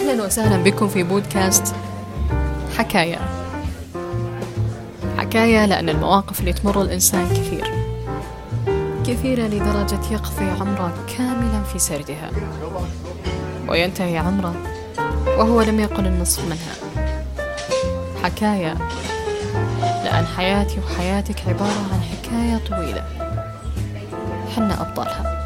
أهلا وسهلا بكم في بودكاست حكاية. حكاية لأن المواقف اللي تمر الإنسان كثير. كثيرة لدرجة يقضي عمره كاملا في سردها. وينتهي عمره وهو لم يقل النصف منها. حكاية لأن حياتي وحياتك عبارة عن حكاية طويلة. حنا أبطالها.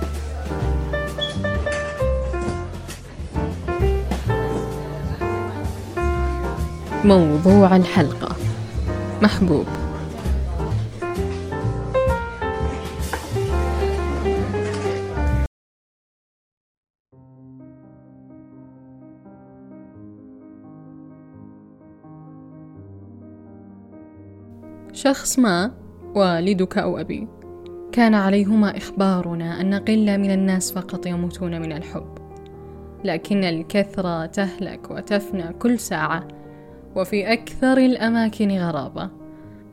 موضوع الحلقة. محبوب. شخص ما والدك أو أبي. كان عليهما إخبارنا أن قلة من الناس فقط يموتون من الحب. لكن الكثرة تهلك وتفنى كل ساعة. وفي أكثر الأماكن غرابة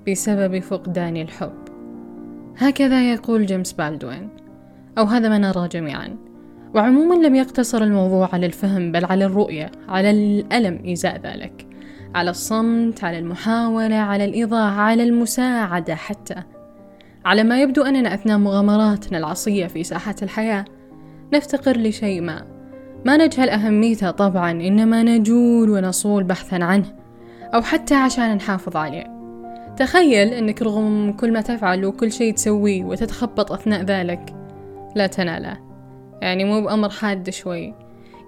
بسبب فقدان الحب. هكذا يقول جيمس بالدوين. أو هذا ما نرى جميعا. وعموما لم يقتصر الموضوع على الفهم بل على الرؤية على الألم إزاء ذلك. على الصمت على المحاولة على الإيضاح على المساعدة حتى. على ما يبدو أننا أثناء مغامراتنا العصية في ساحة الحياة نفتقر لشيء ما. ما نجهل أهميته طبعا إنما نجول ونصول بحثا عنه. أو حتى عشان نحافظ عليه. تخيل أنك رغم كل ما تفعل وكل شيء تسويه وتتخبط أثناء ذلك لا تناله. يعني مو بأمر حاد شوي.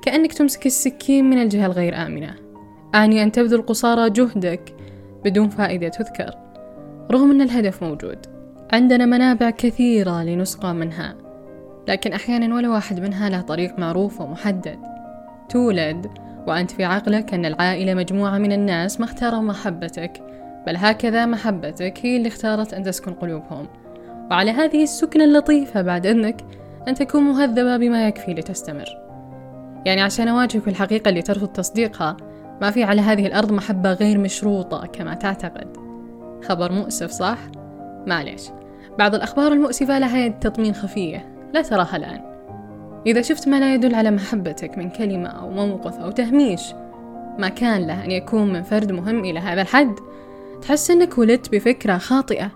كأنك تمسك السكين من الجهة الغير آمنة. أعني أن تبذل قصارى جهدك بدون فائدة تذكر. رغم أن الهدف موجود. عندنا منابع كثيرة لنسقى منها. لكن أحيانا ولا واحد منها له طريق معروف ومحدد. تولد وأنت في عقلك أن العائلة مجموعة من الناس ما اختاروا محبتك بل هكذا محبتك هي اللي اختارت أن تسكن قلوبهم. وعلى هذه السكنة اللطيفة بعد إذنك أن تكون مهذبة بما يكفي لتستمر. يعني عشان أواجهك الحقيقة اللي ترفض تصديقها ما في على هذه الأرض محبة غير مشروطة كما تعتقد. خبر مؤسف صح؟ معليش. بعض الأخبار المؤسفة لها يد تطمين خفية لا تراها الآن. إذا شفت ما لا يدل على محبتك من كلمة أو موقف أو تهميش ما كان له أن يكون من فرد مهم إلى هذا الحد. تحس أنك ولدت بفكرة خاطئة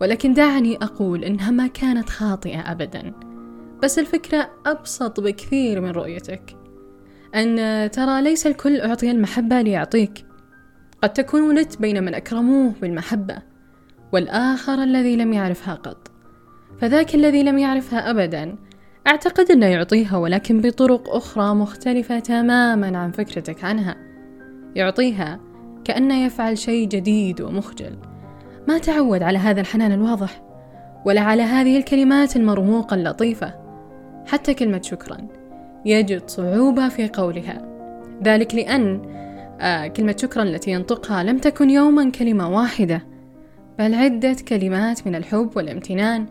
ولكن دعني أقول إنها ما كانت خاطئة أبدا. بس الفكرة أبسط بكثير من رؤيتك. أن ترى ليس الكل أعطي المحبة ليعطيك. قد تكون ولدت بين من أكرموه بالمحبة والآخر الذي لم يعرفها قط. فذاك الذي لم يعرفها أبدا أعتقد أنه يعطيها ولكن بطرق أخرى مختلفة تماما عن فكرتك عنها. يعطيها كأنه يفعل شيء جديد ومخجل. ما تعود على هذا الحنان الواضح ولا على هذه الكلمات المرموقة اللطيفة. حتى كلمة شكرا يجد صعوبة في قولها. ذلك لأن آه كلمة شكرا التي ينطقها لم تكن يوما كلمة واحدة بل عدة كلمات من الحب والامتنان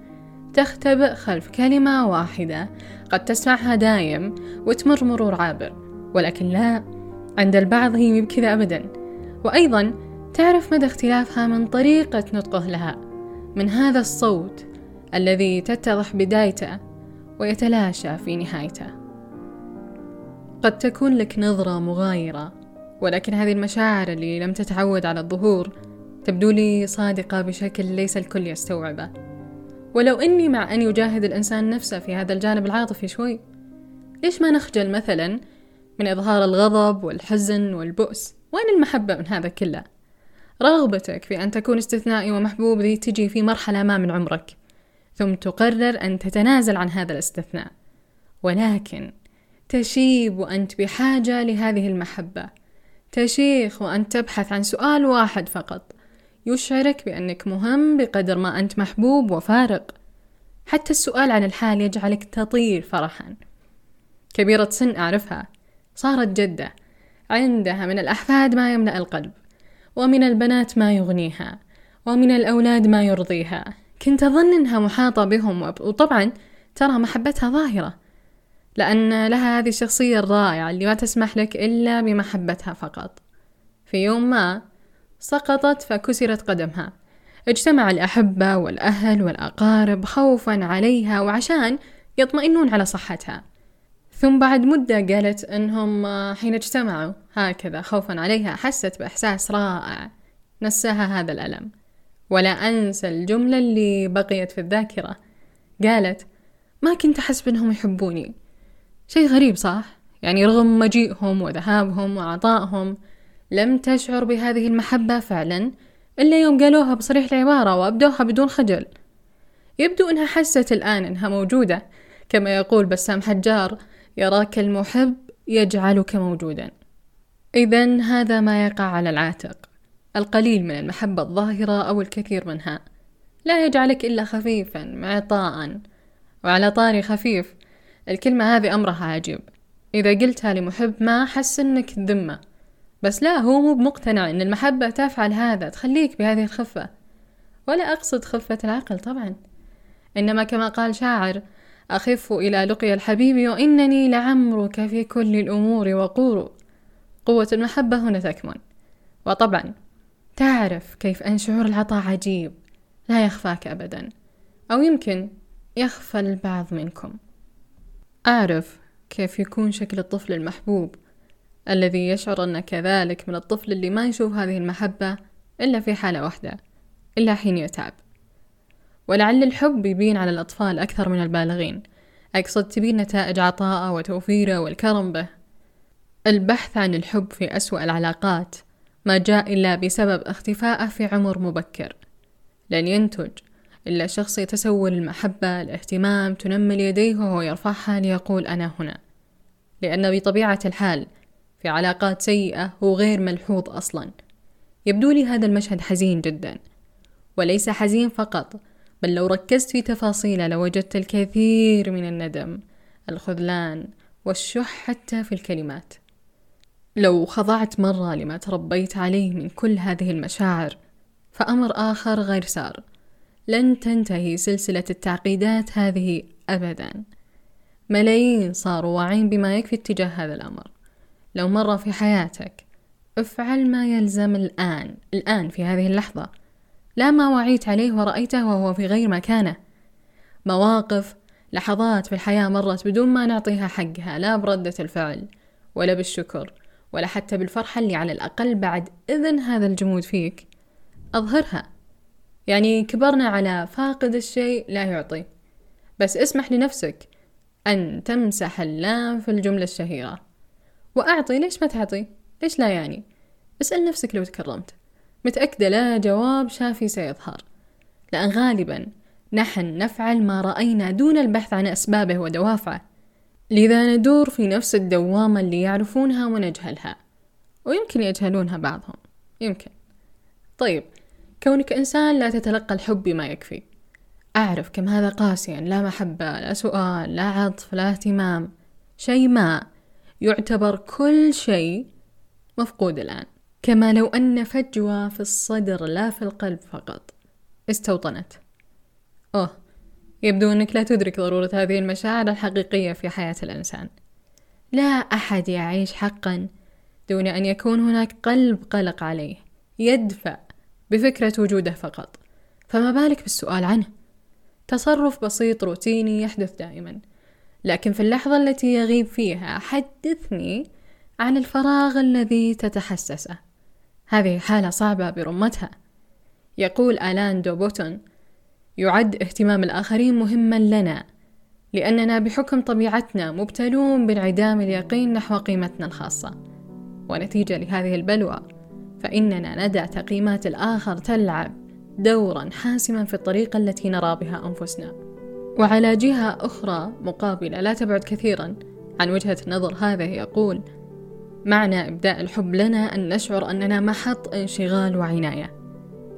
تختبئ خلف كلمة واحدة. قد تسمعها دايم وتمر مرور عابر ولكن لا عند البعض هي بكذا أبدا. وأيضا تعرف مدى اختلافها من طريقة نطقه لها من هذا الصوت الذي تتضح بدايته ويتلاشى في نهايته. قد تكون لك نظرة مغايرة ولكن هذه المشاعر اللي لم تتعود على الظهور تبدو لي صادقة بشكل ليس الكل يستوعبه. ولو إني مع أن يجاهد الإنسان نفسه في هذا الجانب العاطفي شوي ليش ما نخجل مثلا من إظهار الغضب والحزن والبؤس؟ وين المحبة من هذا كله؟ رغبتك في أن تكون استثنائي ومحبوب ذي تجي في مرحلة ما من عمرك ثم تقرر أن تتنازل عن هذا الاستثناء. ولكن تشيب وأنت بحاجة لهذه المحبة. تشيخ وأنت تبحث عن سؤال واحد فقط. يشعرك بأنك مهم بقدر ما أنت محبوب وفارق. حتى السؤال عن الحال يجعلك تطير فرحا. كبيرة سن أعرفها. صارت جدة. عندها من الأحفاد ما يملأ القلب. ومن البنات ما يغنيها. ومن الأولاد ما يرضيها. كنت أظن أنها محاطة بهم. وطبعا ترى محبتها ظاهرة. لأن لها هذه الشخصية الرائعة اللي ما تسمح لك إلا بمحبتها فقط. في يوم ما سقطت فكسرت قدمها. اجتمع الأحبة والأهل والأقارب خوفا عليها وعشان يطمئنون على صحتها. ثم بعد مدة قالت أنهم حين اجتمعوا هكذا خوفا عليها حست بإحساس رائع. نساها هذا الألم. ولا أنسى الجملة اللي بقيت في الذاكرة. قالت ما كنت أحس بأنهم يحبوني. شيء غريب صح؟ يعني رغم مجيئهم وذهابهم وعطائهم لم تشعر بهذه المحبة فعلا إلا يوم قالوها بصريح العبارة وأبدوها بدون خجل. يبدو أنها حست الآن أنها موجودة كما يقول بسام حجار يراك المحب يجعلك موجودا. إذا هذا ما يقع على العاتق القليل من المحبة الظاهرة أو الكثير منها. لا يجعلك إلا خفيفا معطاء وعلى طاري خفيف الكلمة هذه أمرها عجيب. إذا قلتها لمحب ما حس إنك ذمة. بس لا هو مو بمقتنع إن المحبة تفعل هذا تخليك بهذه الخفة. ولا أقصد خفة العقل طبعا. إنما كما قال شاعر أخف إلى لقي الحبيب وإنني لعمرك في كل الأمور وقور. قوة المحبة هنا تكمن. وطبعا تعرف كيف أن شعور العطاء عجيب لا يخفاك أبدا. أو يمكن يخفى البعض منكم. أعرف كيف يكون شكل الطفل المحبوب. الذي يشعر أن كذلك من الطفل اللي ما يشوف هذه المحبة إلا في حالة واحدة إلا حين يتعب. ولعل الحب يبين على الأطفال أكثر من البالغين. أقصد تبين نتائج عطاءه وتوفيره والكرم به. البحث عن الحب في أسوأ العلاقات ما جاء إلا بسبب اختفائه في عمر مبكر. لن ينتج إلا شخص يتسول المحبة الاهتمام تنمل يديه وهو يرفعها ليقول أنا هنا. لأن بطبيعة الحال في علاقات سيئة هو غير ملحوظ أصلا. يبدو لي هذا المشهد حزين جدا وليس حزين فقط بل لو ركزت في تفاصيله لوجدت الكثير من الندم الخذلان والشح حتى في الكلمات. لو خضعت مرة لما تربيت عليه من كل هذه المشاعر فأمر آخر غير سار. لن تنتهي سلسلة التعقيدات هذه أبدا. ملايين صاروا واعين بما يكفي اتجاه هذا الأمر. لو مر في حياتك افعل ما يلزم الآن الآن في هذه اللحظة. لا ما وعيت عليه ورأيته وهو في غير مكانه. مواقف لحظات في الحياة مرت بدون ما نعطيها حقها لا بردة الفعل ولا بالشكر ولا حتى بالفرحة اللي على الأقل بعد إذن هذا الجمود فيك. أظهرها. يعني كبرنا على فاقد الشيء لا يعطي. بس اسمح لنفسك أن تمسح اللام في الجملة الشهيرة. وأعطي ليش ما تعطي؟ ليش لا يعني؟ اسأل نفسك لو تكرمت. متأكدة لا جواب شافي سيظهر. لأن غالبا نحن نفعل ما رأينا دون البحث عن أسبابه ودوافعه. لذا ندور في نفس الدوامة اللي يعرفونها ونجهلها. ويمكن يجهلونها بعضهم. يمكن. طيب كونك إنسان لا تتلقى الحب بما يكفي. أعرف كم هذا قاسيا لا محبة لا سؤال لا عطف لا اهتمام. شيء ما. يعتبر كل شيء مفقود الآن. كما لو أن فجوة في الصدر لا في القلب فقط. استوطنت. أوه يبدو أنك لا تدرك ضرورة هذه المشاعر الحقيقية في حياة الإنسان. لا أحد يعيش حقا دون أن يكون هناك قلب قلق عليه يدفع بفكرة وجوده فقط. فما بالك بالسؤال عنه؟ تصرف بسيط روتيني يحدث دائما. لكن في اللحظة التي يغيب فيها حدثني عن الفراغ الذي تتحسسه. هذه حالة صعبة برمتها. يقول آلان دوبوتون يعد اهتمام الآخرين مهما لنا لأننا بحكم طبيعتنا مبتلون بانعدام اليقين نحو قيمتنا الخاصة. ونتيجة لهذه البلوى فإننا ندع تقييمات الآخر تلعب دورا حاسما في الطريقة التي نرى بها أنفسنا. وعلى جهة أخرى مقابلة لا تبعد كثيرا عن وجهة النظر. هذه يقول معنى إبداء الحب لنا أن نشعر أننا محط انشغال وعناية.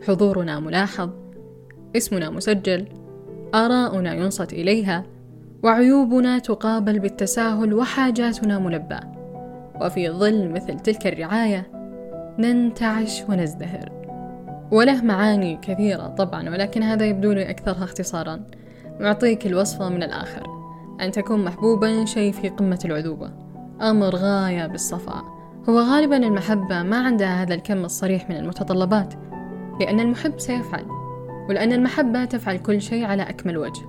حضورنا ملاحظ اسمنا مسجل آراؤنا ينصت إليها وعيوبنا تقابل بالتساهل وحاجاتنا ملبى وفي ظل مثل تلك الرعاية ننتعش ونزدهر. وله معاني كثيرة طبعا ولكن هذا يبدو لي أكثرها اختصارا. نعطيك الوصفة من الآخر. أن تكون محبوبا شيء في قمة العذوبة. أمر غاية بالصفاء. هو غالبا المحبة ما عندها هذا الكم الصريح من المتطلبات لأن المحب سيفعل ولأن المحبة تفعل كل شيء على أكمل وجه.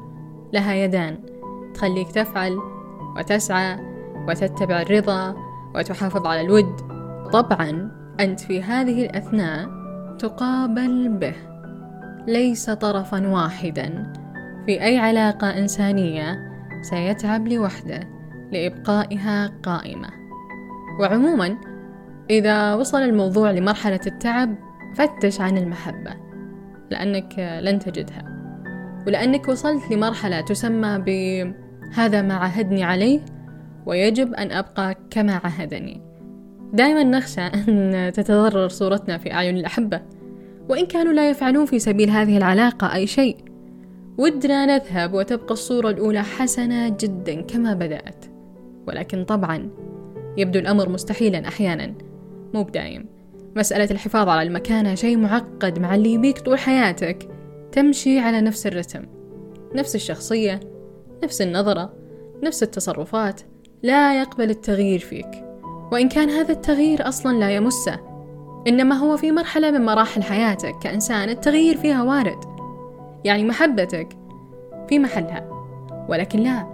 لها يدان. تخليك تفعل وتسعى وتتبع الرضا وتحافظ على الود. طبعا أنت في هذه الأثناء تقابل به. ليس طرفا واحدا. في أي علاقة إنسانية سيتعب لوحده لإبقائها قائمة. وعموما إذا وصل الموضوع لمرحلة التعب فتش عن المحبة لأنك لن تجدها. ولأنك وصلت لمرحلة تسمى بهذا ما عهدني عليه ويجب أن أبقى كما عهدني دائما نخشى أن تتضرر صورتنا في أعين الأحبة وإن كانوا لا يفعلون في سبيل هذه العلاقة أي شيء. ودنا نذهب وتبقى الصورة الأولى حسنة جدا كما بدأت. ولكن طبعا يبدو الأمر مستحيلا أحيانا. مو بدايم. مسألة الحفاظ على المكانة شيء معقد مع اللي يبيك طول حياتك. تمشي على نفس الرتم. نفس الشخصية نفس النظرة نفس التصرفات. لا يقبل التغيير فيك. وإن كان هذا التغيير أصلا لا يمسه. إنما هو في مرحلة من مراحل حياتك كإنسان التغيير فيها وارد. يعني محبتك في محلها. ولكن لا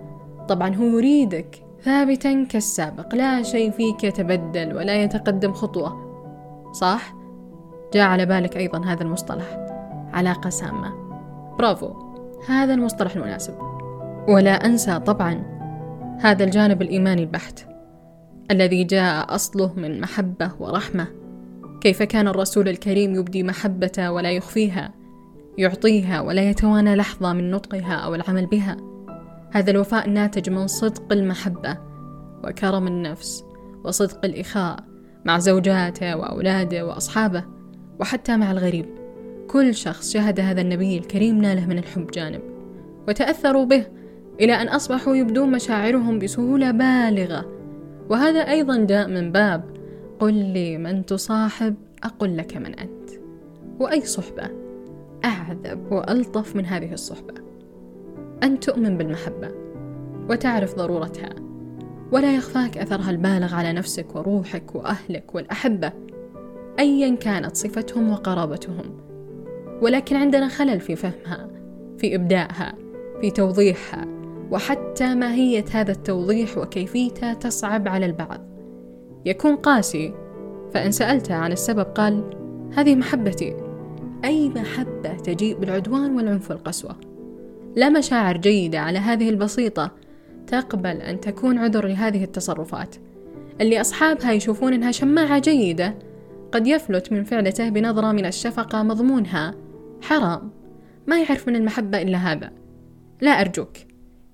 طبعا هو يريدك ثابتا كالسابق. لا شيء فيك يتبدل ولا يتقدم خطوة. صح؟ جاء على بالك أيضا هذا المصطلح. علاقة سامة. برافو. هذا المصطلح المناسب. ولا أنسى طبعا هذا الجانب الإيماني البحت الذي جاء أصله من محبة ورحمة. كيف كان الرسول الكريم يبدي محبته ولا يخفيها؟ يعطيها ولا يتوانى لحظة من نطقها أو العمل بها. هذا الوفاء ناتج من صدق المحبة وكرم النفس وصدق الإخاء مع زوجاته وأولاده وأصحابه وحتى مع الغريب. كل شخص شهد هذا النبي الكريم ناله من الحب جانب وتأثروا به إلى أن أصبحوا يبدون مشاعرهم بسهولة بالغة. وهذا أيضا جاء من باب قل لي من تصاحب أقل لك من أنت. وأي صحبة أعذب وألطف من هذه الصحبة. أن تؤمن بالمحبة وتعرف ضرورتها ولا يخفاك أثرها البالغ على نفسك وروحك وأهلك والأحبة أيا كانت صفتهم وقرابتهم. ولكن عندنا خلل في فهمها في إبدائها في توضيحها وحتى ماهية هذا التوضيح وكيفيته تصعب على البعض. يكون قاسي فإن سألته عن السبب قال هذه محبتي. أي محبة تجيء بالعدوان والعنف والقسوة. لا مشاعر جيدة على هذه البسيطة تقبل أن تكون عذر لهذه التصرفات. اللي أصحابها يشوفون إنها شماعة جيدة قد يفلت من فعلته بنظرة من الشفقة مضمونها. حرام. ما يعرف من المحبة إلا هذا. لا أرجوك.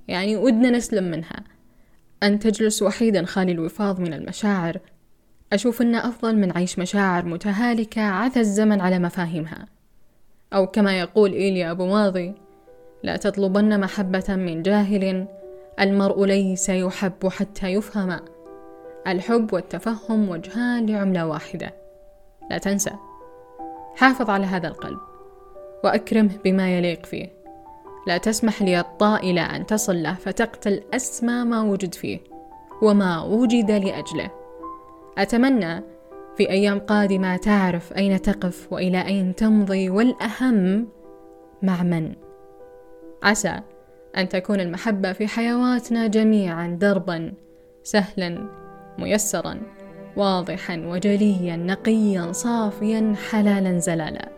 يعني ودنا نسلم منها. أن تجلس وحيدا خالي الوفاض من المشاعر. أشوف أنه أفضل من عيش مشاعر متهالكة عثى الزمن على مفاهيمها. أو كما يقول إيليا أبو ماضي لا تطلبن محبة من جاهل المرء ليس يحب حتى يفهم. الحب والتفهم وجهان لعملة واحدة. لا تنسى. حافظ على هذا القلب وأكرمه بما يليق فيه. لا تسمح لي الطائلة أن تصل له فتقتل أسمى ما وجد فيه وما وجد لأجله. أتمنى في أيام قادمة تعرف أين تقف وإلى أين تمضي والأهم مع من؟ عسى أن تكون المحبة في حيواتنا جميعا دربا سهلا ميسرا واضحا وجليا نقيا صافيا حلالا زلالا.